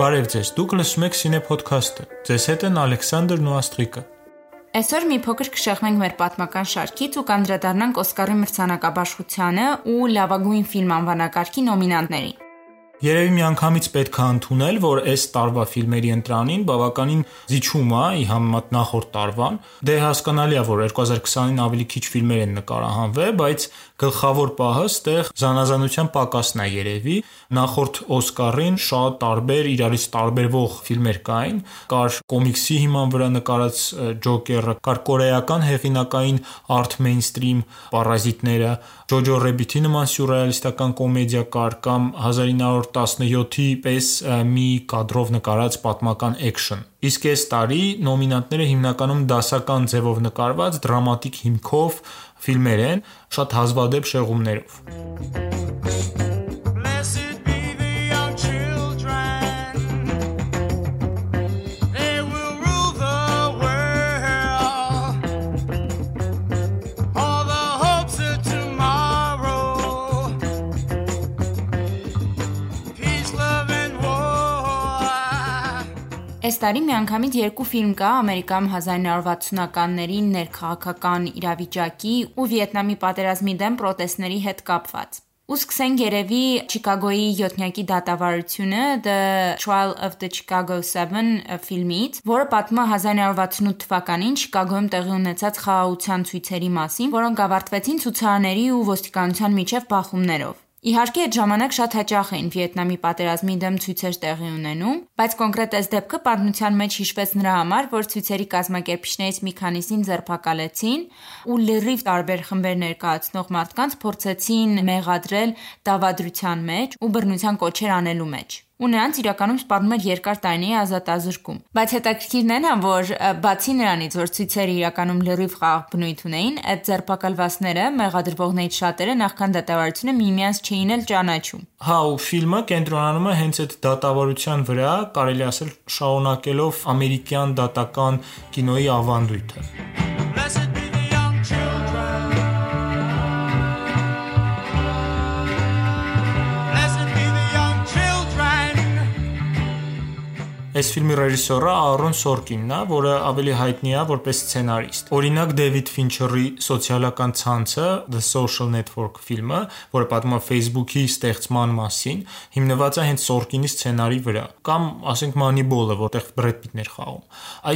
Բարև ձեզ։ Դուք լսում եք Cine Podcast-ը։ Ձեզ հետ են Ալեքսանդրն ու Աստղիկը։ Այսօր մի փոքր կշեղմենք մեր պատմական շարքից ու կանդրադառնանք Օսկարի մրցանակաբաշխությանը ու լավագույն ֆիլմ անվանակարգի նոմինանտներին։ Երևի միանգամից պետք է ընդունել, որ այս տարվա ֆիլմերի ընտրանին բավականին զիջում է ի համեմատ նախորդ տարվան։ Դե հասկանալի է, որ 2020-ին ավելի քիչ ֆիլմեր են նկարահանվել, բայց գլխավոր պահը ստեղ զանազանության պակասն է երևի։ Նախորդ Օսկարին շատ տարբեր իրարից տարբերվող ֆիլմեր կային։ Կար կոմիքսի հիման վրա նկարած Ջոկերը, կար կորեական հեղինակային art mainstream պարազիտները, Ջոջո Ռեբիթի նման սյուրռեալիստական կոմեդիա կար կամ 1900 17-ի պես մի կադրով նկարած պատմական էքշն։ Իսկ այս տարի նոմինանտները հիմնականում դասական ձևով նկարված դրամատիկ հիմքով ֆիլմեր են, շատ հազվադեպ շեղումներով։ տարի միանգամից երկու ֆիլմ կա Ամերիկայում 1960-ականներին ներքաղաքական իրավիճակի ու Վիետնամի պատերազմի դեմ պրոտեստների հետ կապված։ Ու սկսենք երևի Չիկագոյի 7-նյակի դատավարությունը The Trial of the Chicago 7 ֆիլմից, որը պատմում է 1968 թվականին Չիկագոյում տեղի ունեցած խաղաղության ցույցերի մասին, որոնք ավարտվեցին ցուցարարների ու ոստիկանության միջև բախումներով։ Իհարկե, այդ ժամանակ շատ հաճախ էին Վիետնամի պատերազմի դեմ ցույցեր տեղի ունենում, բայց կոնկրետ այս դեպքը պատմության մեջ հիշվեց նրա համար, որ ցույցերի կազմակերպիչներից մի քանիսին ձերբակալեցին ու լրիվ տարբեր խմբեր ներկայացնող մարդկանց փորձեցին մեղադրել դավադրության մեջ ու բռնության կոչեր անելու մեջ ու նրանց իրականում սպառնում էր երկար տարիների ազատազրկում։ Բայց հետաքրքիրն է, որ բացի նրանից, որ ցույցերը իրականում լրիվ խաղ բնույթ ունեին, այդ ձերբակալվածները, մեղադրվողներից շատերը նախքան դատավարությունը միմյանց չէին էլ ճանաչում։ Հա, ու ֆիլմը կենտրոնանում է հենց այդ դատավարության վրա, կարելի ասել շարունակելով ամերիկյան դատական կինոյի ավանդույթը։ Այս ֆիլմի ռեժիսորը Արոն Սորկինն է, որը ավելի հայտնի է որպես սցենարիստ։ Օրինակ Դեվիդ Ֆինչերի «Սոցիալական ցանցը» The Social Network ֆիլմը, որը պատմում է Facebook-ի ստեղծման մասին, հիմնված է հենց Սորկինի սցենարի վրա, կամ ասենք Moneyball-ը, որտեղ Բրեդ Պիտն էր խաղում։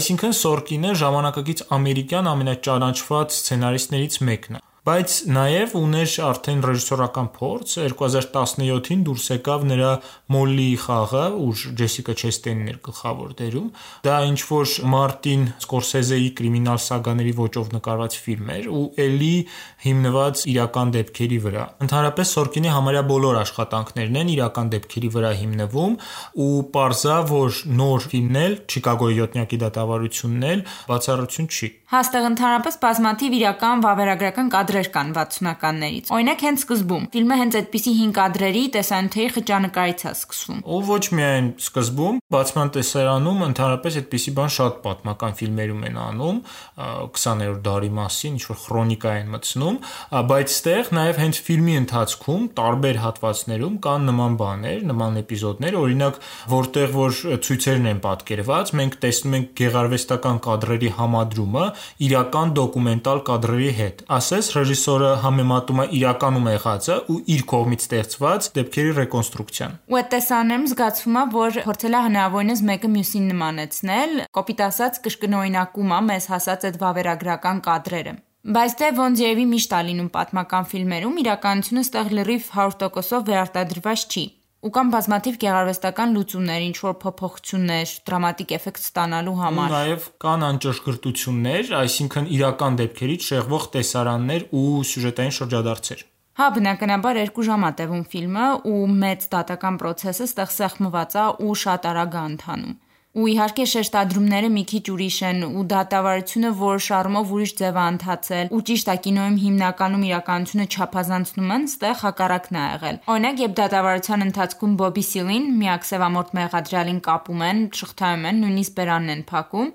Այսինքն Սորկինը ժամանակակից ամերիկյան ամենաճանաչված սցենարիստներից մեկն է բայց նաև ուներ արդեն ռեժիսորական փորձ 2017-ին դուրս եկավ նրա Molly խաղը, ուր Ջեսիկա Չեստենին էր գլխավոր դերում։ Դա ինչ որ Մարտին Սկորսեզեի կրիմինալ սագաների ոճով նկարված ֆիլմ էր ու ելի հիմնված իրական դեպքերի վրա։ Ընդհանրապես Սորկինի համարյա բոլոր աշխատանքներն են իրական դեպքերի վրա հիմնվում ու parza որ նոր ֆիլմն էլ Չիկագոյի 7-նյակի դատավարությունն էլ բացառություն չի։ Հաստեղ ընդհանրապես բազմաթիվ իրական վավերագրական կադրեր կադրեր կան 60-ականներից։ Օրինակ հենց սկզբում ֆիլմը հենց այդպիսի 5 կադրերի տեսանյութերի խճանկարից է սկսվում։ Ու ոչ միայն սկզբում, բացման տեսարանում ընդհանրապես այդպիսի բան շատ պատմական ֆիլմերում են անում 20-րդ դարի մասին, ինչ որ քրոնիկա են մտցնում, բայց ստեղ նաև հենց ֆիլմի ընթացքում տարբեր հատվածներում կան նման բաներ, նման էպիզոդներ, օրինակ որտեղ որ ցույցերն են պատկերված, մենք տեսնում ենք գեղարվեստական կադրերի համադրումը իրական դոկումենտալ կադրերի հետ։ Ասես ռեժիսորը համեմատում է իրականում եղածը ու իր կողմից ստեղծված դեպքերի ռեկոնստրուկցիան։ Ու այդ տեսանեմ զգացվում է, որ փորձել է հնարավորինս մեկը մյուսին նմանեցնել, կոպիտ ասած կշկնօրինակում է մեզ հասած այդ վավերագրական կադրերը։ Բայց դե ոնց երևի միշտ է լինում պատմական ֆիլմերում, իրականությունը ստեղ լրիվ 100%-ով վերարտադրված չի ու կամ բազմաթիվ գեղարվեստական լուծումներ, ինչ որ փոփոխություններ, դրամատիկ էֆեկտ ստանալու համար։ Ու նաև կան անճշգրտություններ, այսինքն իրական դեպքերից շեղվող տեսարաններ ու սյուժետային շրջադարձեր։ Հա, բնականաբար 2 ժամ է տևում ֆիլմը ու մեծ դատական process-ը ստեղ սեղմված է ու շատ արագ է ընթանում։ ու իհարկե շեշտադրումները մի քիչ ուրիշ են ու դատավարությունը որոշ առումով ուրիշ ձև է ընթացել ու ճիշտ է կինոյում հիմնականում իրականությունը չափազանցնում են, ստեղ հակառակն է եղել։ Օրինակ, երբ դատավարության ընթացքում Բոբի Սիլին միակ սևամորթ մեղադրյալին կապում են, շղթայում են, նույնիսկ բերանն են փակում,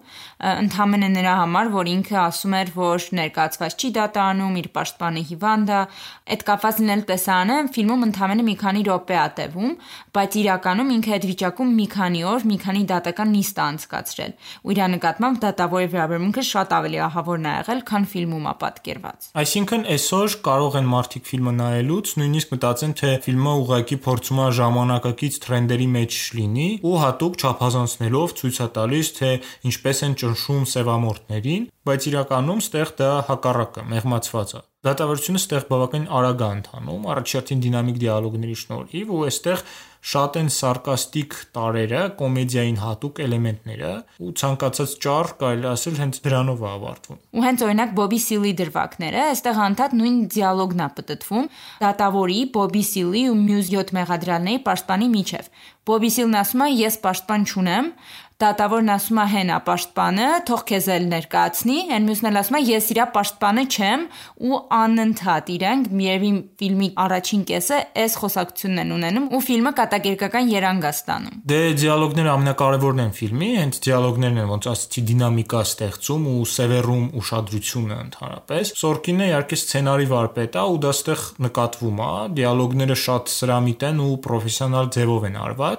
ընդհանրապես նրա համար, որ ինքը ասում էր, որ ներկայացված չի դատարանում, իր պաշտպանը հիվանդ է, այդ կապված լինել տեսարանը ֆիլմում ընդհանրապես մի քանի րոպե է տևում, բայց իրականում ինքը այդ վիճակում մի քանի օր, մի քանի դատական նիստ է անցկացրել։ Ու իր նկատմամբ դատավորի վերաբերմունքը շատ ավելի ահավորն է եղել, քան ֆիլմում է պատկերված։ Այսինքն այսօր կարող են մարդիկ ֆիլմը նայելուց նույնիսկ մտածեն, թե ֆիլմը ուղղակի փորձում է ժամանակակից տրենդերի մեջ լինի ու հատուկ չափազանցնելով ցույց է տալիս, թե ինչպես են ճնշում սևամորթներին, բայց իրականում ստեղ դա հակառակը, մեղմացված է։ Դատավարությունը ստեղ բավականին արագ է ընթանում, առաջին դինամիկ դիալոգների շնորհիվ ու այստեղ շատ են սարկաստիկ տարերը, կոմեդիային հատուկ էլեմենտները ու ցանկացած ճառ կարելի ասել հենց դրանով է ավարտվում։ Ու հենց օրինակ Բոբի Սիլի դրվագները, այստեղ անդադ նույն դիալոգն է պատտվում դատավորի, Բոբի Սիլի ու մյուս 7 մեղադրյալների պաշտպանի միջև։ Բոբի Սիլն ասում է՝ «Ես պաշտպան չունեմ», դատավորն ասում է հենա պաշտպանը, թող քեզ էլ ներկայացնի, այն մյուսն էլ ասում է ես իրա պաշտպանը չեմ ու անընդհատ իրենք միևի ֆիլմի առաջին կեսը այս խոսակցությունն են ունենում ու ֆիլմը կատակերգական երանգ է ստանում։ Դե դիալոգները ամենակարևորն են ֆիլմի, հենց դիալոգներն են ոնց ասացի դինամիկա ստեղծում ու սևեռում ուշադրությունը ընդհանրապես։ Սորկինը իհարկե սցենարի վարպետ է ու դա ստեղ նկատվում է, դիալոգները շատ սրամիտ են ու պրոֆեսիոնալ ձևով են արված,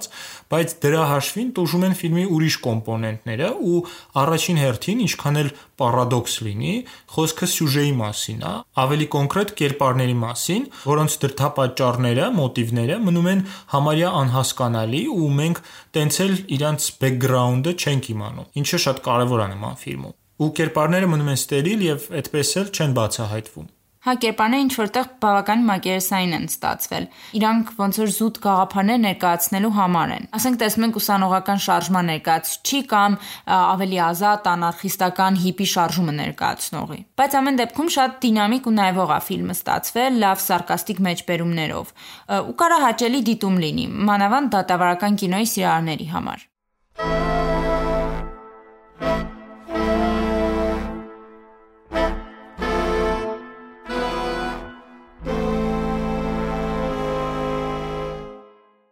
բայց դրա հաշվին տուժում են ֆիլմի ուրիշ կոմպոնենտները ու առաջին հերթին ինչքան էլ պարադոքս լինի, խոսքը սյուժեի մասին է, ավելի կոնկրետ կերպարների մասին, որոնց դրդապատճառները, մոտիվները մնում են համարյա անհասկանալի ու մենք տենց էլ իրանց բեքգրաունդը չենք իմանում, ինչը շատ կարևոր է նման ֆիլմում։ Ու կերպարները մնում են ստերիլ եւ այդպես էլ չեն բացահայտվում։ Հա կերպարները ինչ որտեղ բավական մակերեսային են ստացվել։ Իրանք ոնց որ զուտ գաղափարներ ներկայացնելու համար են։ Ասենք տեսնում ենք ուսանողական շարժման ներկայացուցիչ կամ ավելի ազատ անարխիստական հիպի շարժումը ներկայացնողի։ Բայց ամեն դեպքում շատ դինամիկ ու նայվող է ֆիլմը ստացվել, լավ սարկաստիկ մեջբերումներով։ Ու կարա հաճելի դիտում լինի, մանավանդ դատավարական կինոյի սիրահարների համար։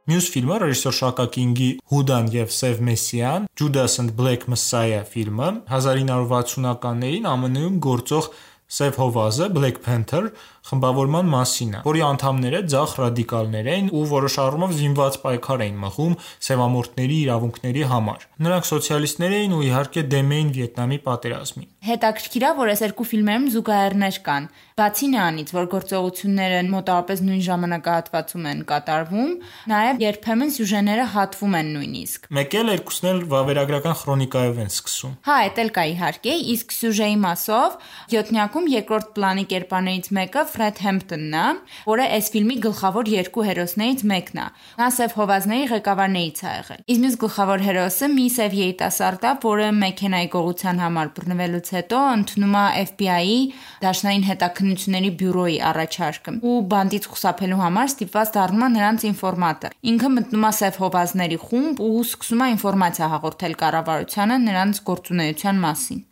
Մյուս ֆիլմը ռեժիսոր Շակա Կինգի Հուդան եւ Սև Մեսիան Judas and Black Messiah ֆիլմը 1960-ականներին ԱՄՆ-ում գործող Սև Հովազը Black Panther խմբավորման մասին է, որի անդամները ցախ ռադիկալներ էին ու որոշ առումով զինված պայքար էին մղում սևամորթների իրավունքների համար։ Նրանք սոցիալիստներ էին ու իհարկե դեմ էին Վիետնամի պատերազմին։ Հետաքրքիր է, որ այս երկու ֆիլմերում զուգահեռներ կան։ Բացի նրանից, որ գործողությունները մոտավորապես նույն ժամանակահատվածում են կատարվում, նաև երբեմն սյուժեները հատվում են նույնիսկ։ Մեկ էլ երկուսն էլ վավերագրական քրոնիկայով են սկսում։ Հա, դա էլ կա իհարկե, իսկ սյուժեի մասով 7-նյակում երկրորդ պլանի կերպարներից մեկը Ֆրեդ Հեմփտոնն է, որը այս ֆիլմի գլխավոր երկու հերոսներից մեկն է։ Նա սև հովազների ղեկավարներից է եղել։ Իսկ մյուս գլխավոր հերոսը մի սև երիտասարդ է, որը մեքենայի գողության համար բռնվելուց հետո ընդունում է FBI-ի դաշնային հետաքննությունների բյուրոյի առաջարկը ու բանդից խուսափելու համար ստիպված դառնում է նրանց ինֆորմատը։ Ինքը մտնում է սև հովազների խումբ ու սկսում է ինֆորմացիա հաղորդել կառավարությանը նրանց գործունեության մասին։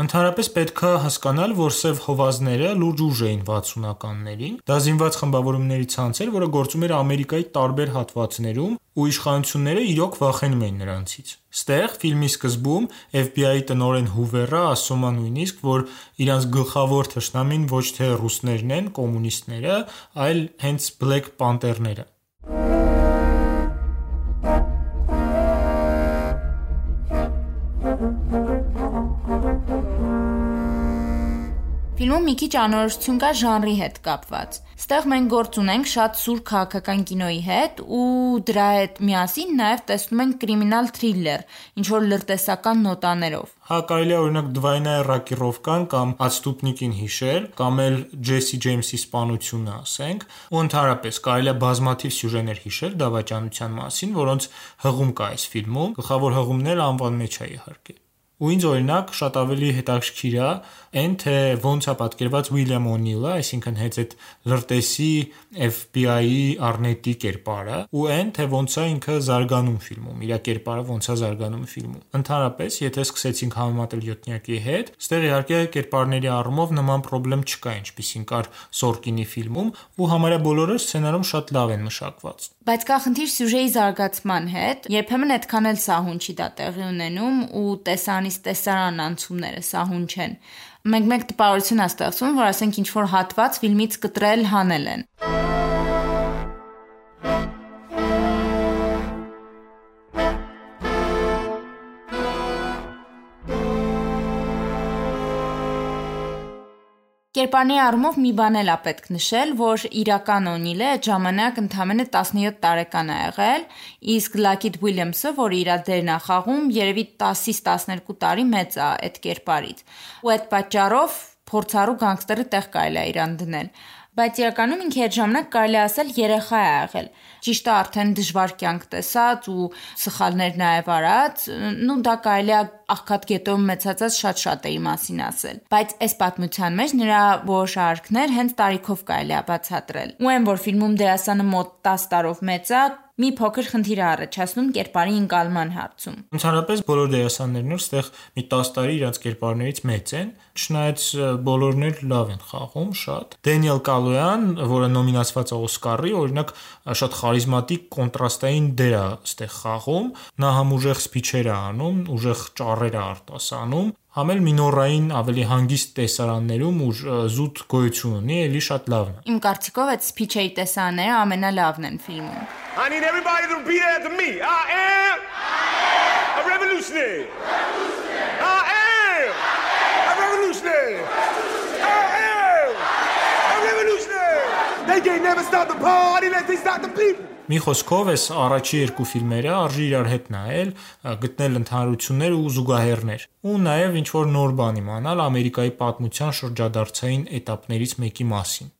Ընդհանրապես պետք է հասկանալ, որ սև հովազները լուրջ ուժ էին 60-ականներին։ Դա զինված խմբավորումների ցանց էր, որը գործում էր Ամերիկայի տարբեր հատվածներում, ու իշխանությունները իրոք վախենում էին նրանցից։ Ստեղ ֆիլմի սկզբում FBI-ի տնօրեն Հուվերը ասում է նույնիսկ, որ իրանց գլխավոր թշնամին ոչ թե ռուսներն են, կոմունիստները, այլ հենց Black Panther-ները։ Ֆիլմում մի քիչ անորոշություն կա ժանրի հետ կապված։ Ստեղ մենք գործ ունենք շատ սուր քաղաքական կինոյի հետ ու դրա հետ միասին նաև տեսնում ենք կրիմինալ թրիլլեր, ինչ որ լրտեսական նոտաներով։ Հա կարելի է օրինակ Դվայնայ Ռակիրովկան կամ Ածտուպնիկին հիշել, կամ էլ Ջեսի Ջեյմսի սպանությունը, ասենք, ու ընդհանրապես կարելի է բազմաթիվ սյուժեներ հիշել դավաճանության մասին, որոնց հղում կա այս ֆիլմում։ Գլխավոր հղումն էլ անվան մեջ է իհարկե։ Ու ինձ օրինակ շատ ավելի հետաքրքիր է այն թե ոնց է պատկերված Ուիլյամ Օնիլը, այսինքն հենց այդ լրտեսի FBI-ի Արնետի կերպարը, ու այն թե ոնց է ինքը զարգանում ֆիլմում, իր կերպարը ոնց է զարգանում ֆիլմում։ Ընդհանրապես, եթե սկսեցինք համեմատել 7-նյակի հետ, ստեղ իհարկե կերպարների առումով նման խնդրեմ չկա, ինչպիսին կար Սորկինի ֆիլմում, ու համարյա բոլորը սցենարում շատ լավ են մշակված։ Բայց կա խնդիր սյուժեի զարգացման հետ, երբեմն այդքան էլ սահուն չի դա տեղի ունենում ու տեսանից տեսարան անցումները սահուն չեն մենք մեկ տպավորություն է ստեղծում, որ ասենք ինչ որ հատված ֆիլմից կտրել հանել են։ Կերպարների առումով մի բան էլ է պետք նշել, որ իրական Օնիլը այդ ժամանակ ընդամենը 17 տարեկան է եղել, իսկ Լակիդ Ուիլյամսը, որը իր դերն է խաղում, երևի 10-ից 12 տարի մեծ է այդ կերպարից։ Ու այդ պատճառով փորձառու գանգստերի տեղ կարելի է իրան դնել բայց իրականում ինքը այդ ժամանակ կարելի ասել երեխա է եղել։ Ճիշտ է արդեն դժվար կյանք տեսած ու սխալներ նաև արած, նու դա կարելի է աղքատ գետով մեծացած շատ-շատերի մասին ասել։ Բայց այս պատմության մեջ նրա որոշ արարքներ հենց տարիքով կարելի է բացատրել։ Ու այն որ ֆիլմում դերասանը մոտ 10 տարով մեծ է, մի փոքր խնդիր է առաջացնում կերպարի ընկալման հարցում։ Ընդհանրապես բոլոր դերասաններն որ ստեղ մի 10 տարի իրաց կերպարներից մեծ են, չնայած բոլորն էլ լավ են խաղում շատ։ Դենիել Կալոյան, որը նոմինացված է Օսկարի, օրինակ շատ խարիզմատիկ կոնտրաստային դեր է ստեղ խաղում, նա համ ուժեղ սփիչեր է անում, ուժեղ ճառեր է արտասանում, համ էլ մինորային ավելի հանգիստ տեսարաններում ու զուտ գոյություն ունի, էլի շատ լավն է։ Իմ կարծիքով այդ սփիչերի տեսարանները ամենալավն են ֆիլմում։ I need everybody to repeat after me. I am a revolutionary. I am a revolutionary. I am a revolutionary. They can't never stop the party unless they stop the people. Մի խոսքով, այս առաջի երկու ֆիլմերը արժի իրար հետ նայել, գտնել ընդհանրություններ ու զուգահեռներ, ու նաև ինչ որ նոր բան իմանալ Ամերիկայի պատմության շրջադարձային էտապներից մեկի մասին։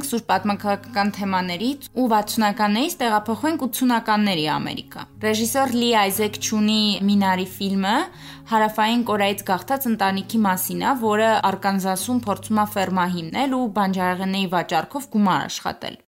Հեռանանք սուր պատմական թեմաներից ու 60-ականներից տեղափոխվենք 80-ականների Ամերիկա։ Ռեժիսոր Լի Այզեք Չունի Մինարի ֆիլմը հարավային Կորեայից գաղթած ընտանիքի մասին է, որը Արկանզասում փորձում է ֆերմա հիմնել ու բանջարեղենների վաճառքով գումար աշխատել։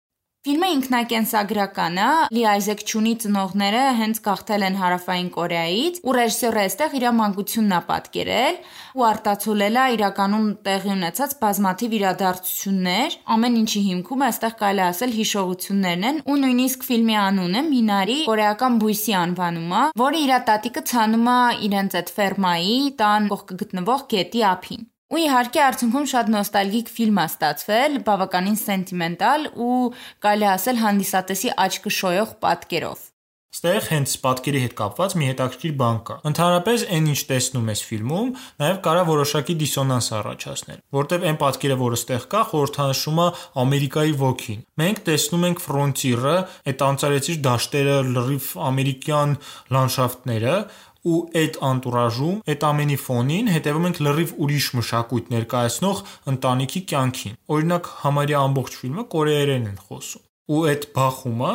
Ֆիլմը ինքնակենսագրական է, Լի Այզեք Չունի ծնողները հենց գաղթել են Հարավային Կորեայից, ու ռեժիսորը այստեղ իր մանկությունն է պատկերել ու արտացոլել է իրականում տեղի ունեցած բազմաթիվ իրադարձություններ, ամեն ինչի հիմքում այստեղ կարելի ասել հիշողություններն են ու նույնիսկ ֆիլմի անունը Մինարի կորեական բույսի անվանում է, որը իր տատիկը ցանում է իրենց այդ ֆերմայի տան կողքը գտնվող գետի ափին։ Ու իհարկե արդյունքում շատ նոստալգիկ ֆիլմ է ստացվել, բավականին սենտիմենտալ ու կարելի ասել հանդիսատեսի աչքը շոյող պատկերով։ Ստեղ հենց պատկերի հետ կապված մի հետաքրքիր բան կա։ Ընդհանրապես այն ինչ տեսնում ես ֆիլմում, նաև կարա որոշակի դիսոնանս առաջացնել, որտեվ այն պատկերը, որը ստեղ կա, խորհրդանշում է Ամերիկայի ոգին։ Մենք տեսնում ենք ֆրոնտիրը, այդ անցարեցիչ դաշտերը, լրիվ ամերիկյան լանդշաֆտները, ու այդ անտուրաժում, այդ ամենի ֆոնին հետևում ենք լրիվ ուրիշ մշակույթ ներկայացնող ընտանիքի կյանքին։ Օրինակ, համարյա ամբողջ ֆիլմը կորեերեն են խոսում ու այդ բախումը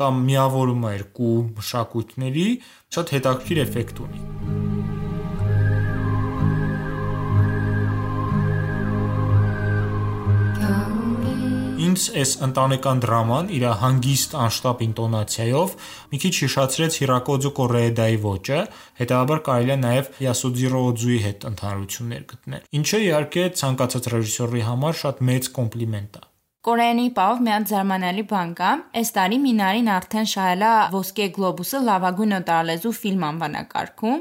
կամ միավորումը երկու մշակույթների շատ հետաքրքիր էֆեկտ ունի։ Ինձ այս ընտանեկան դրաման իր հանգիստ անշտապ ինտոնացիայով մի քիչ հիշացրեց Հիրակոձու Կորեեդայի ոճը, հետեւաբար կարելի է նաև Յասուձիրո Օձուի հետ ընդհանրություններ գտնել։ Ինչը իհարկե ցանկացած ռեժիսորի համար շատ մեծ կոմպլիմենտ է։ Կորեանի պահով մի հատ զարմանալի բան կա։ Այս տարի Մինարին արդեն շահել է Ոսկե գլոբուսը լավագույն օտարալեզու ֆիլմ անվանակարգում,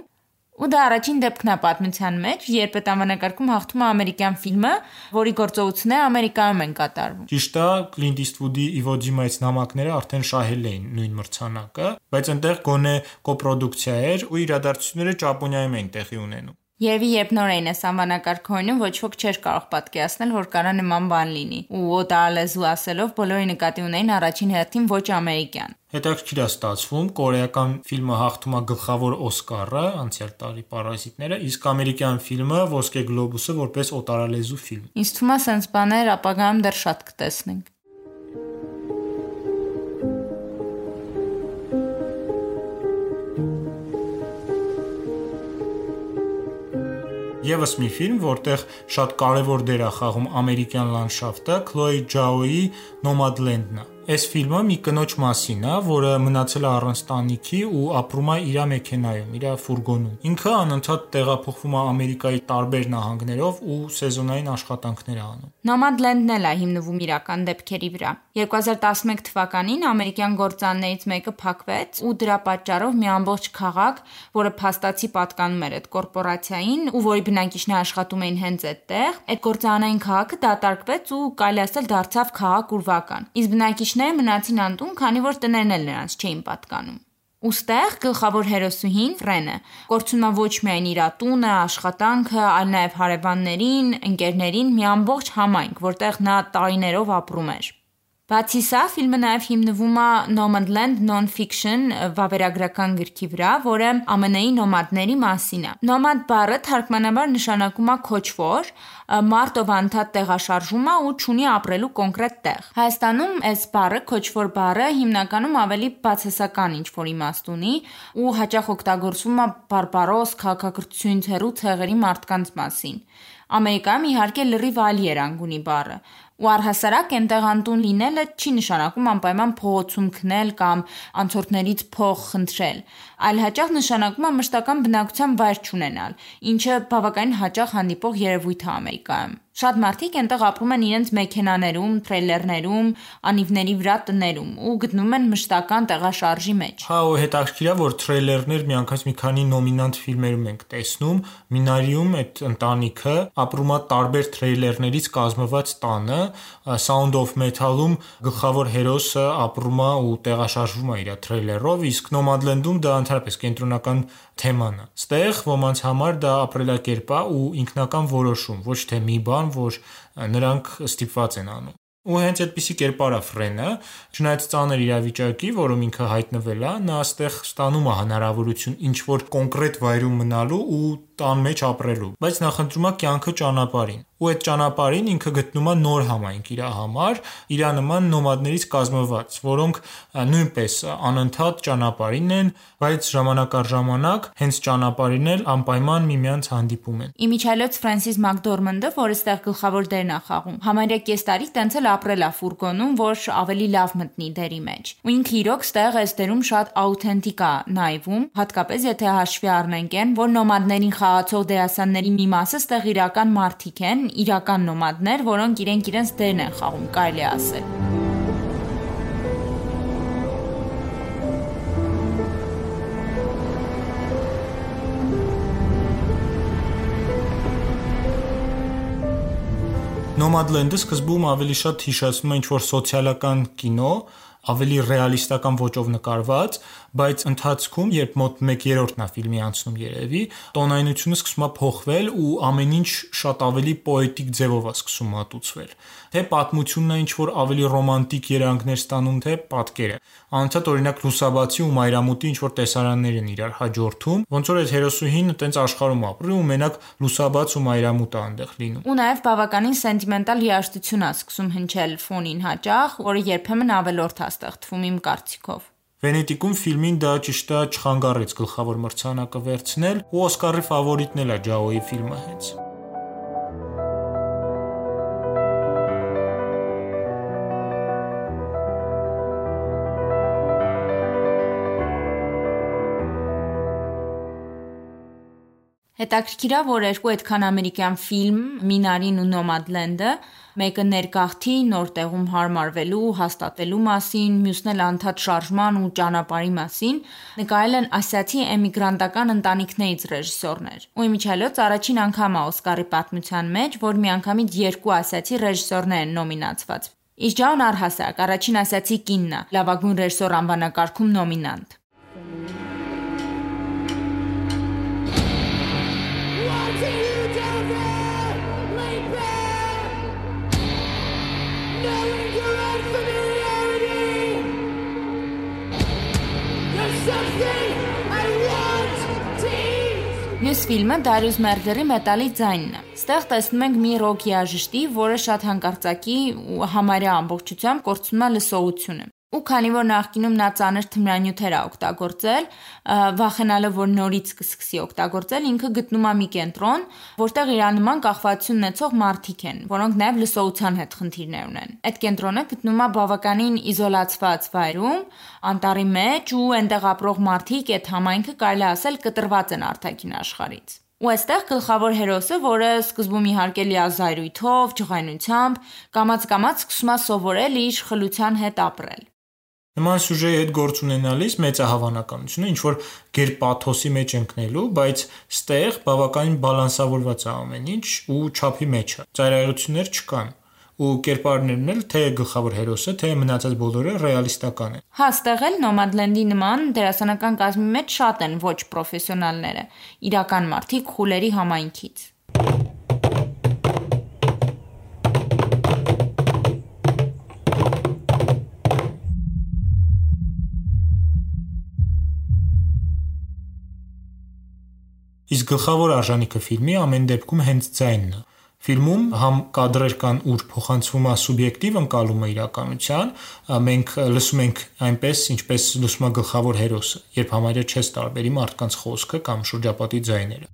Ու դա առաջին դեպքն է պատմության մեջ, երբ այդ անվանակարգում հաղթում է ամերիկյան ֆիլմը, որի գործողությունները Ամերիկայում են կատարվում։ Ճիշտ է, Clint Eastwood-ի Iwo Jima-ից նամակները արդեն շահել էին նույն մրցանակը, բայց այնտեղ գոնե կոպրոդուկցիա էր ու իրադարձությունները Ճապոնիայում էին տեղի ունենում։ Երևի երբ նորեն ես անվանակարգ ոչ ոք չէր կարող պատկերացնել, որ կարա նման բան լինի։ Ու օտարալեզու ասելով բոլորի նկատի ունեին առաջին հերթին ոչ ամերիկյան։ Հետաքրքիր է ստացվում, կորեական ֆիլմը հաղթում է գլխավոր Օսկարը, անցյալ տարի Պարազիտները, իսկ ամերիկյան ֆիլմը Ոսկե գլոբուսը որպես օտարալեզու ֆիլմ։ Ինձ թվում է, սենց բաներ ապագայում դեռ շատ կտեսնենք։ Եվս մի ֆիլմ, որտեղ շատ կարևոր դեր է խաղում ամերիկյան լանդշաֆտը, Քլոյ Ջաոյի Nomadland-ն է։ Այս ֆիլմը մի կնոջ մասին է, որը մնացել է առանց տանիքի ու ապրում է իր մեքենայում, իր ֆուրգոնում։ Ինքը անընդհատ տեղափոխվում է Ամերիկայի տարբեր նահանգներով ու սեզոնային աշխատանքներ է անում։ Nomadland-ն էլ է հիմնվում իրական դեպքերի վրա։ 2011 թվականին ամերիկյան գործաններից մեկը փակվեց ու դրա պատճառով մի ամբողջ քաղաք, որը փաստացի պատկանում էր այդ կորպորացիային ու որի բնակիչները աշխատում էին հենց այդտեղ, այդ գործանային քաղաքը դատարկվեց ու կարելի ասել դարձավ քաղաք ուրվական։ Իսկ բնակիչները Բնակիչները մնացին անտուն, քանի որ տներն էլ նրանց չէին պատկանում։ Ոստեղ գլխավոր հերոսուհին Ֆրենը կորցնում է ոչ միայն իր տունը, աշխատանքը, այլ նաև հարևաններին, ընկերներին, մի ամբողջ համայնք, որտեղ նա տարիներով ապրում էր։ Բացի սա, ֆիլմը նաև հիմնվում է Nomadland Non-Fiction վավերագրական գրքի վրա, որը ԱՄՆ-ի նոմադների մասին է։ Nomad բառը թարգմանաբար նշանակում է քոչվոր, մարդ ով անդադ տեղաշարժում է ու ունի ապրելու կոնկրետ տեղ։ Հայաստանում այս բառը քոչվոր բառը հիմնականում ավելի բացասական ինչ-որ իմաստ ունի ու հաճախ օգտագործվում է բարբարոս քաղաքակրթությունից հեռու ցեղերի մարդկանց մասին։ Ամերիկայում իհարկե լրիվ այլ երանգ ունի բառը, ու առհասարակ այնտեղ անտուն լինելը չի նշանակում անպայման փողոցում քնել կամ անցորդներից փող խնդրել, այլ հաճախ նշանակում է մշտական բնակության վայր չունենալ, ինչը բավականին հաճախ հանդիպող երևույթ է Ամերիկայում։ Շատ մարդիկ այնտեղ ապրում են իրենց մեքենաներում, թրեյլերներում, անիվների վրա տներում ու գտնում են մշտական տեղաշարժի մեջ։ Հա, ու հետաքրքիր է, որ թրեյլերներ միանգամից մի քանի նոմինանտ ֆիլմերում ենք տեսնում։ Մինարիում այդ ընտանիքը ապրում է տարբեր թրեյլերներից կազմված տանը, Sound of Metal-ում գլխավոր հերոսը ապրում է ու տեղաշարժվում է իր թրեյլերով, իսկ Nomadland-ում դա ընդհանրապես կենտրոնական թեման է։ Ստեղ ոմանց համար դա ապրելակերպ է ու ինքնական որոշում, ոչ թե մի բան, որ նրանք ստիպված են անում։ Ու հենց այդպիսի կերպար է Ֆրենը, չնայած ծանր իրավիճակի, որում ինքը հայտնվել է, նա այստեղ ստանում է հնարավորություն ինչ որ կոնկրետ վայրում մնալու ու տան մեջ ապրելու, բայց նախընտրում է կյանքը ճանապարհին։ Ու այդ ճանապարհին ինքը գտնում է նոր համայնք իր համար, իր նման նոմադներից կազմված, որոնք նույնպես անընդհատ ճանապարհին են, բայց ժամանակ առ ժամանակ հենց ճանապարհին էլ անպայման միմյանց հանդիպում են։ Իմիջայլոց Ֆրանսիս Մակդորմանդը, որը ստեղ գլխավոր դերն է խաղում, համարյա կես տարի տենց էլ ապրել է ֆուրգոնում, որ ավելի լավ մտնի դերի մեջ։ Ու ինքը իրոք ստեղ այս դերում շատ աութենտիկ է նայվում, հատկապես եթե հաշվի առնենք այն, որ նոմադներին խաղ խաղացող դերասանների մի մասը ստեղ իրական մարդիկ են, իրական նոմադներ, որոնք իրենք իրենց դերն են խաղում, կարելի ասել։ Nomadland-ը սկզբում ավելի շատ հիշեցնում է ինչ-որ սոցիալական կինո, ավելի ռեալիստական ոճով նկարված, բայց ընթացքում, երբ մոտ 1/3-ն է ֆիլմի անցնում երևի, տոնայնությունը սկսում է փոխվել ու ամեն ինչ շատ ավելի պոետիկ ձևով է սկսում մատուցվել։ Թե պատմությունն է ինչ որ ավելի ռոմանտիկ երանգներ ստանում, թե պատկերը։ Անընդհատ օրինակ լուսաբացի ու մայրամուտի ինչ որ տեսարաններ են իրար հաջորդում, ոնց որ այդ հերոսուհին տենց աշխարհում ապրի ու մենակ լուսաբաց ու մայրամուտ է այնտեղ լինում։ Ու նաև բավականին սենտիմենտալ երաժշտություն է սկսում հնչել ֆոնին հաճախ, որը երբեմն ավելորդ է ստեղծվում իմ կարծիքով։ Վենետիկում ֆիլմին դա ճիշտ է չխանգարեց գլխավոր մրցանակը վերցնել ու Օսկարի ֆավորիտն էլ է Ջաոյի ֆիլմը հենց։ Հետաքրքիր է, որ երկու այդքան ամերիկյան ֆիլմ՝ Մինարին ու Nomadland-ը, մեկը ներգաղթի նոր տեղում հարմարվելու, հաստատվելու մասին, մյուսն էլ անդադ շարժման ու ճանապարհի մասին, նկարել են ասիացի էմիգրանտական ընտանիքներից ռեժիսորներ։ Ու իմիջիալոց առաջին անգամ է Օսկարի պատմության մեջ, որ միանգամից երկու ասիացի ռեժիսորներ են նոմինացված։ Իսկ Ջան առհասարակ առաջին ասիացի կինն է լավագույն ռեժիսոր անվանակարգում նոմինանտ։ What? Մյուս ֆիլմը Darius Merger-ի Մետալի ձայնն է։ Ստեղ տեսնում ենք մի ռոք երաժշտի, որը շատ հանկարծակի ու համարյա ամբողջությամբ կորցնում է լսողությունը։ Ու քանի որ նախկինում նա ծանր թմրանյութեր է օգտագործել, վախենալով որ նորից կսկսի օգտագործել, ինքը գտնում է մի կենտրոն, որտեղ իրանման կախվածություն ունեցող մարդիկ են, որոնք նաև լսողության հետ խնդիրներ ունեն։ Այդ կենտրոնը գտնում է բավականին իզոլացված վայրում, անտառի մեջ ու այնտեղ ապրող մարդիկ այդ համայնքը կարելի ասել կտրված են արտաքին աշխարհից։ Ու այստեղ գլխավոր հերոսը, որը սկզբում իհարկե լիազայրույթով, ջղայնությամբ, կամած-կամած սկսում է սովորել իր խլության հետ ապրել։ Նման սյուժեի հետ գործ ունենալիս մեծ է հավանականությունը ինչ որ գեր պաթոսի մեջ ընկնելու, բայց ստեղ բավականին բալանսավորված է ամեն ինչ ու չափի մեջ է։ Ծայրահեղություններ չկան ու կերպարներն էլ թե գլխավոր հերոսը, թե մնացած բոլորը ռեալիստական են։ Հա, ստեղ էլ Nomadland-ի նման դերասանական կազմի մեջ շատ են ոչ պրոֆեսիոնալները, իրական մարդիկ խուլերի համայնքից։ Իսկ գլխավոր արժանիքը ֆիլմի ամեն դեպքում հենց ձայնն է։ Ֆիլմում համ կադրեր կան, ուր փոխանցվում է սուբյեկտիվ ընկալումը իրականության, մենք լսում ենք այնպես, ինչպես լսում է գլխավոր հերոսը, երբ համարյա չես տարբերի մարդկանց խոսքը կամ շրջապատի ձայները։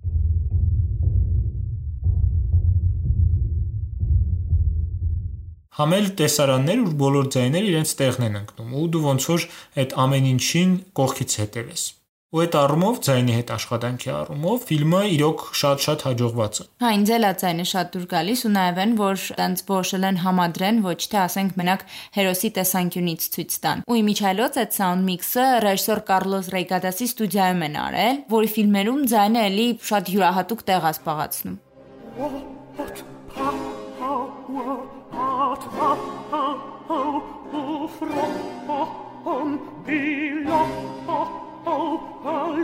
Համել տեսարաններ, ուր բոլոր ձայները իրենց տեղն են ընկնում, ու դու ոնց որ այդ ամեն ինչին կողքից հետևես։ Ու այդ առումով ձայնի հետ աշխատանքի առումով ֆիլմը իրոք շատ-շատ հաջողված է։ Հա, ինձ էլ է ձայնը շատ դուր գալիս ու նաև են, որ տենց որոշել են համադրեն, ոչ թե ասենք մենակ հերոսի տեսանկյունից ցույց տան։ Ու իմիջայլոց այդ sound mix-ը ռեժիսոր Կարլոս Ռեյգադասի ստուդիայում են արել, որի ֆիլմերում ձայնը էլի շատ յուրահատուկ տեղ է զբաղացնում։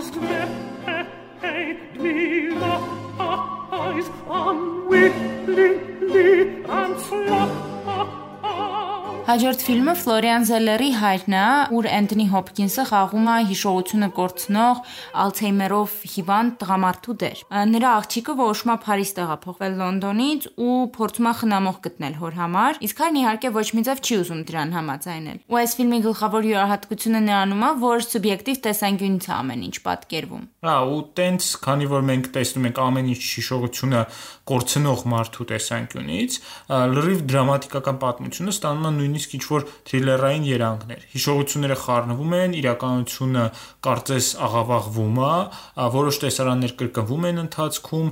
used to be. Հաջորդ ֆիլմը Ֆլորիան Զելերի հայրն է, ուր Էնթոնի Հոփքինսը խաղում է հիշողությունը կորցնող Ալցհեյմերով հիվանդ տղամարդու դեր։ Նրա աղջիկը որոշում է Փարիզ տեղափոխվել Լոնդոնից ու փորձում է խնամող գտնել հոր համար, իսկ հայրն իհարկե ոչ մի ձև չի ուզում դրան համաձայնել։ Ու այս ֆիլմի գլխավոր յուրահատկությունը նրանում է, որ սուբյեկտիվ տեսանկյունից է ամեն ինչ պատկերվում։ Հա, ու տենց, քանի որ մենք տեսնում ենք ամեն ինչ հիշողությունը կորցնող մարդու տեսանկյունից, լրիվ դրամատիկական պատմությունը ստանում է նույնիսկ նույնիսկ ինչ որ թրիլերային երանգներ։ Հիշողությունները խառնվում են, իրականությունը կարծես աղավաղվում է, որոշ տեսարաններ կրկնվում են ընթացքում,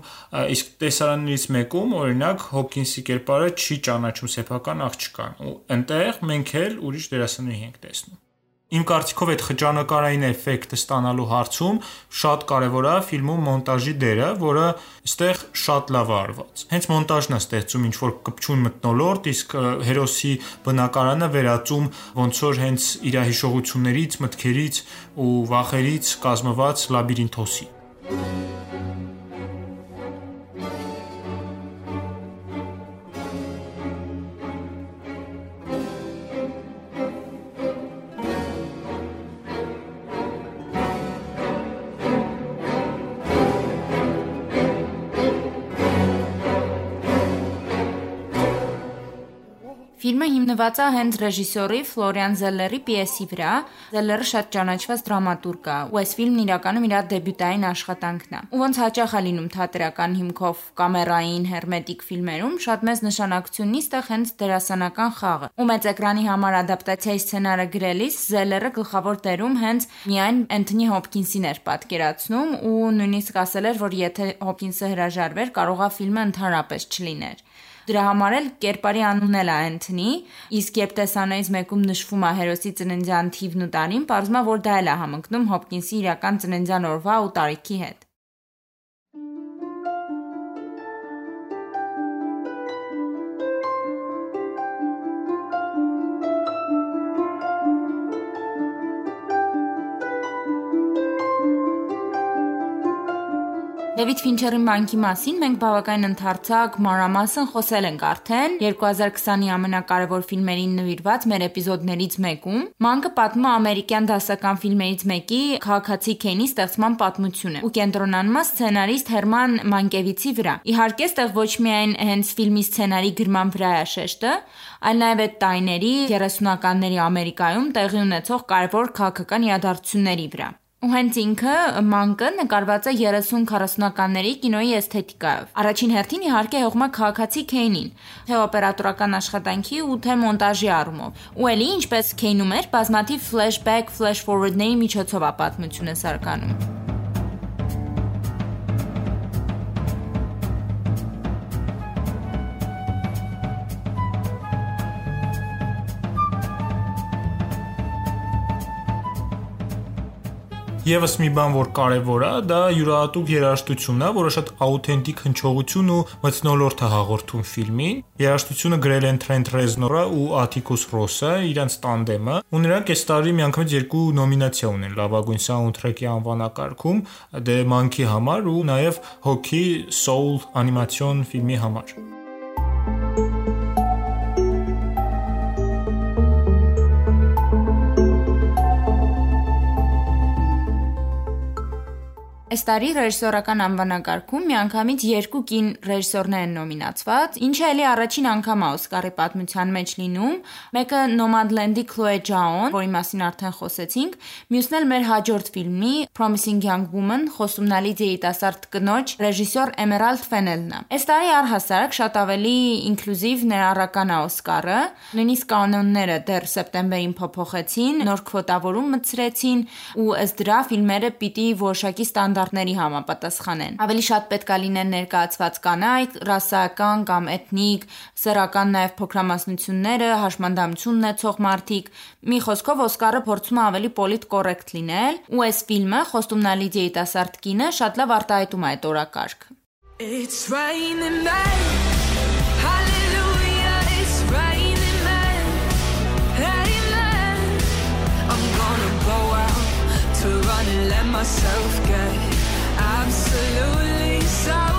իսկ տեսարաններից մեկում օրինակ Հոփքինսի կերպարը չի ճանաչում սեփական աղջկան ու այնտեղ մենք էլ ուրիշ դերասանուհի ենք տեսնում։ Իմ կարծիքով այդ խճանկարային էֆեկտը ստանալու հարցում շատ կարևոր է ֆիլմում մոնտաժի դերը, որը այստեղ շատ լավ է արված։ Հենց մոնտաժն է ստեղծում ինչ որ կպչուն մտնոլորտ, իսկ հերոսի բնակարանը վերածում ոնց որ հենց իր հիշողություններից, մտքերից ու վախերից կազմված լաբիրինթոսի։ Ֆիլմը հիմնված է հենց ռեժիսորի Ֆլորիան Զելլերի պիեսի վրա։ Զելլերը շատ ճանաչված դրամատուրգ է, ու այս ֆիլմն իրականում իր դեբյուտային աշխատանքն է։ Ու ոնց հաճախ է լինում թատերական հիմքով կամերային հերմետիկ ֆիլմերում, շատ մեծ նշանակություն ունի ստեղ հենց դերասանական խաղը։ Ու մեծ էկրանի համար ադապտացիայի սցենարը գրելիս Զելլերը գլխավոր դերում հենց միայն Էնթոնի Հոփքինսին էր պատկերացնում ու նույնիսկ ասել էր, որ եթե Հոփքինսը հրաժարվեր, կարողա ֆիլմը ընդհանրապես չլիներ։ Դրա համար էլ կերպարի անունն էլ է Անթոնի, իսկ երբ տեսանայից մեկում նշվում է հերոսի ծննդյան թիվն ու տարին, պարզվում է, որ դա էլ է համընկնում Հոփկինսի իրական ծննդյան օրվա ու տարիքի հետ։ Դեվիդ Ֆինչերի մանկի մասին մենք բավական ընդարձակ մանրամասն խոսել ենք արդեն 2020-ի ամենակարևոր ֆիլմերին նվիրված մեր էպիզոդներից մեկում։ Մանկը պատմում է ամերիկյան դասական ֆիլմերից մեկի քաղաքացի Քենի ստեղծման պատմությունը ու կենտրոնանում է սցենարիստ Հերման Մանկևիցի վրա։ Իհարկե, ստեղ ոչ միայն հենց ֆիլմի սցենարի գրման վրա է շեշտը, այլ նաև այդ տարիների 30-ականների Ամերիկայում տեղի ունեցող կարևոր քաղաքական իրադարձությունների վրա։ Ու հենց ինքը մանկը նկարված է 30-40-ականների կինոյի էսթետիկայով։ Առաջին հերթին իհարկե հողմա քաղաքացի Քեյնին, թե օպերատորական աշխատանքի ու թե մոնտաժի առումով։ Ու ելի ինչպես Քեյնում էր, բազմաթիվ ֆլեշբեք, ֆլեշ ֆորվարդների միջոցով է պատմությունը Եվս մի բան, որ կարևոր է, դա յուրահատուկ երաժշտությունն է, որը շատ աութենտիկ հնչողություն ու մթնոլորտ է հաղորդում ֆիլմին։ Երաժշտությունը գրել են Trent Reznor-ը ու Atticus Ross-ը, իրենց տանդեմը, ու նրանք այս տարի միանգամից երկու նոմինացիա ունեն լավագույն սաունդթրեքի անվանակարգում The Monkey համար ու նաև Hockey Soul անիմացիոն ֆիլմի համար։ Այս տարի ռեժիսորական անվանակարգում միանգամից երկու կին ռեժիսորներ են նոմինացված, ինչը էլի առաջին անգամ է Օսկարի պատմության մեջ լինում։ Մեկը Nomadland-ի Chloe Zhao-ն, որի մասին արդեն խոսեցինք, մյուսն էլ մեր հաջորդ ֆիլմի Promising Young Woman, խոսումնալից երիտասարդ կնոջ ռեժիսոր Emerald Fennell-ն է։ Այս տարի առհասարակ շատ ավելի ինկլյուզիվ ներառական է Օսկարը, նույնիսկ կանոնները դեռ սեպտեմբերին փոփոխեցին, նոր քվոտավորում մտցրեցին ու ըստ դրա ֆիլմերը պիտի որոշակի ստանդարտ ստանդարտների համապատասխանեն։ Ավելի շատ պետք է լինեն ներկայացված կանայք, ռասայական կամ էթնիկ, սեռական նաև փոքրամասնությունները, հաշմանդամություն ունեցող մարդիկ։ Մի խոսքով Օսկարը փորձում է ավելի պոլիտ կոռեկտ լինել, ու այս ֆիլմը խոստումնալից երիտասարդ կինը շատ լավ արտահայտում է այդ օրակարգ։ It's raining men let myself get absolutely so.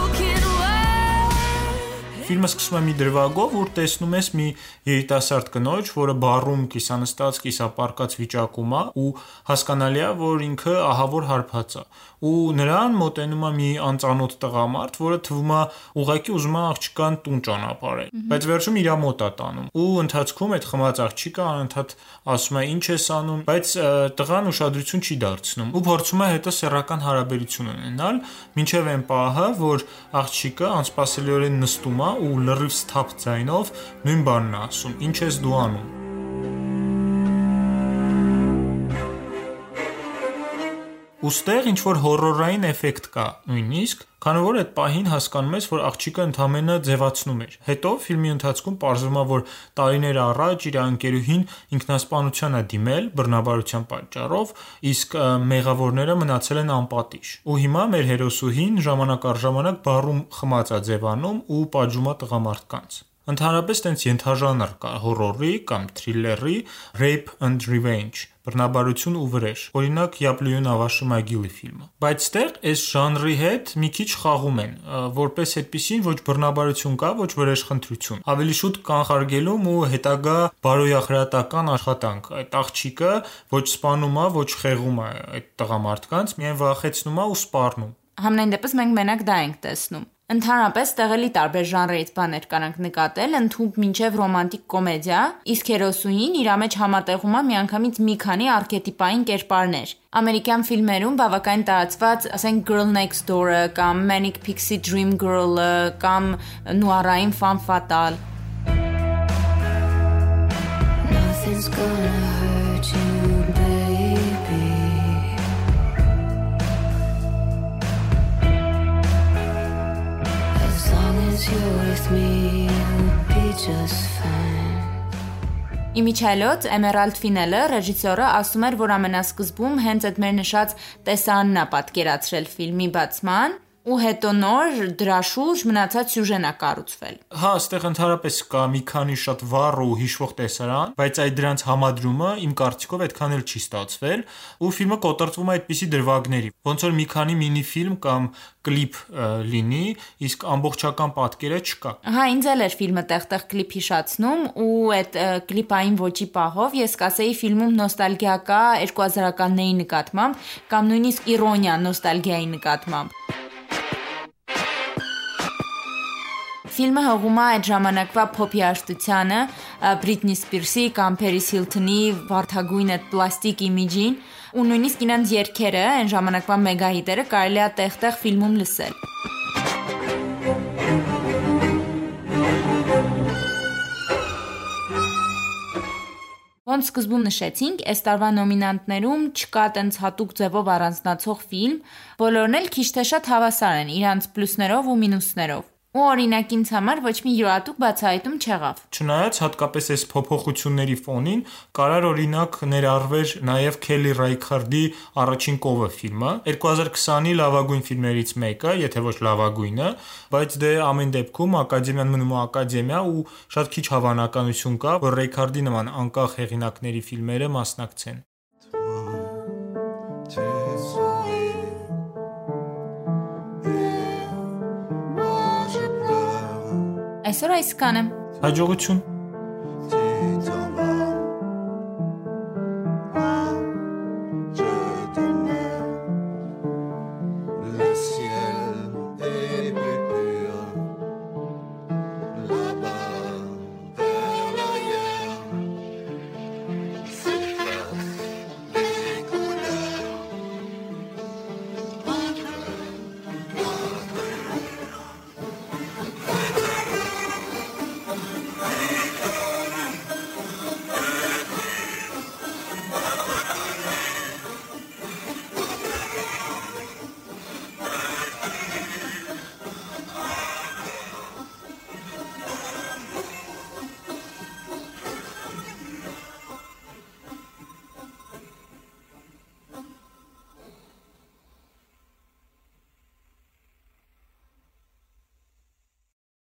Ֆիլմը սկսում է մի դրվագով, որ տեսնում ես մի երիտասարդ կնոջ, որը բարում կիսանստած, կիսապարկած վիճակում է ու հասկանալի է, որ ինքը ահավոր հարբած է։ Ու նրան մոտենում է մի անծանոթ տղամարդ, որը թվում է ուղակի ուզում է աղջկան տուն ճանապարհել, բայց վերջում իր մոտ է տանում։ Ու ընթացքում այդ խմած աղջիկը անընդհատ ասում է ինչ ես անում, բայց տղան ուշադրություն չի դարձնում ու փորձում է հետո սեռական հարաբերություն ունենալ, մինչև այն պահը, որ աղջիկը անսպասելիորեն նստում է ու լրիվ սթափ ձայնով նույն բանն է ասում. Ինչ ես դու անում։ Ոստեղ ինչ որ հորորային էֆեկտ կա, նույնիսկ, քանի որ այդ պահին հասկանում ես, որ աղջիկը ընդամենը ձևացնում էր։ Հետո ֆիլմի ընթացքում ողջվում է, որ տարիներ առաջ իր անկերուհին ինքնասպանության է դիմել բռնաբարության պատճառով, իսկ մեղավորները մնացել են անպատիժ։ Ու հիմա մեր հերոսուհին ժամանակ առ ժամանակ բարում խմած է ձևանում ու պատժում է տղամարդկանց։ Ընդհանրապես տենց ենթաժանր կա հորորի կամ թրիլերի rape and revenge բռնաբարություն ու վրեժ։ Օրինակ Յապլյուն Ավաշի Մագիլի ֆիլմը։ Բայց ստեղ այս ժանրի հետ մի քիչ խաղում են, որպես այդպեսին ոչ բռնաբարություն կա, ոչ վրեժխնդրություն։ Ավելի շուտ կանխարգելում ու հետագա բարոյախրատական աշխատանք։ Այդ աղջիկը ոչ սպանում է, ոչ խեղում է այդ տղամարդկանց, միայն վախեցնում է ու սպառնում։ Համենայն դեպս մենք մենակ դա ենք տեսնում։ Ընդհանրապես տեղելի տարբեր ժանրերից բաներ կարանք նկատել, ընդհանուր մինչև ռոմանտիկ կոմեդիա, իսկ հերոսուհին իր մեջ համատեղում է միանգամից մի քանի արքետիպային կերպարներ։ Ամերիկյան ֆիլմերում բավական տարածված, ասենք Girl Next Door-ը կամ Manic Pixie Dream Girl-ը կամ նուարային Femme Fatale։ Nothing's gonna hurt you, baby. Իմիջայլոց Էմերալդ Ֆինելը ռեժիսորը ասում էր, որ ամենասկզբում հենց այդ մեր նշած տեսանն է պատկերացրել ֆիլմի բացման, ու հետո նոր դրա շուրջ մնացած սյուժեն է կառուցվել։ Հա, այստեղ ընդհանրապես կա մի քանի շատ վառ ու հիշվող տեսարան, բայց այդ դրանց համադրումը իմ կարծիքով այդքան էլ չի ստացվել, ու ֆիլմը կոտրվում է այդպիսի դրվագների։ Ոնց որ մի քանի մինի ֆիլմ կամ կլիպ լինի, իսկ ամբողջական պատկերը չկա։ Հա, ինձ էլ էր ֆիլմը տեղ-տեղ կլիպ հիշացնում ու այդ կլիպային ոճի պահով ես կասեի ֆիլմում նոստալգիա կա 2000-ականների նկատմամբ կամ նույնիսկ իրոնիա նոստալգիայի նկատմամբ։ Ֆիլմը հողում է այդ ժամանակվա փոփի աշտությանը, Բրիտնի Սպիրսի կամ Փերիս Հիլթոնի վարդագույն այդ պլաստիկ իմիջին, ու նույնիսկ իրենց երգերը, այն ժամանակվա մեգա հիտերը կարելի է տեղ-տեղ ֆիլմում լսել։ Ոնց սկզբում նշեցինք, այս տարվա նոմինանտներում չկա տենց հատուկ ձևով առանձնացող ֆիլմ, բոլորն էլ քիչ թե շատ հավասար են իրանց պլյուսներով ու մինուսներով։ Ու օրինակ ինձ համար ոչ մի յուրատուկ բացահայտում չեղավ։ Չնայած հատկապես այս փոփոխությունների ֆոնին կարար օրինակ ներառվեր նաև Քելի Ռայքարդի Առաջին կովը ֆիլմը, 2020-ի լավագույն ֆիլմերից մեկը, եթե ոչ լավագույնը, բայց դե ամեն դեպքում ակադեմիան մնում է ակադեմիա ու շատ քիչ հավանականություն կա, որ Ռայքարդի նման անկախ հեղինակների ֆիլմերը մասնակցեն։ Այսօր այսքանը։ Հաջողություն։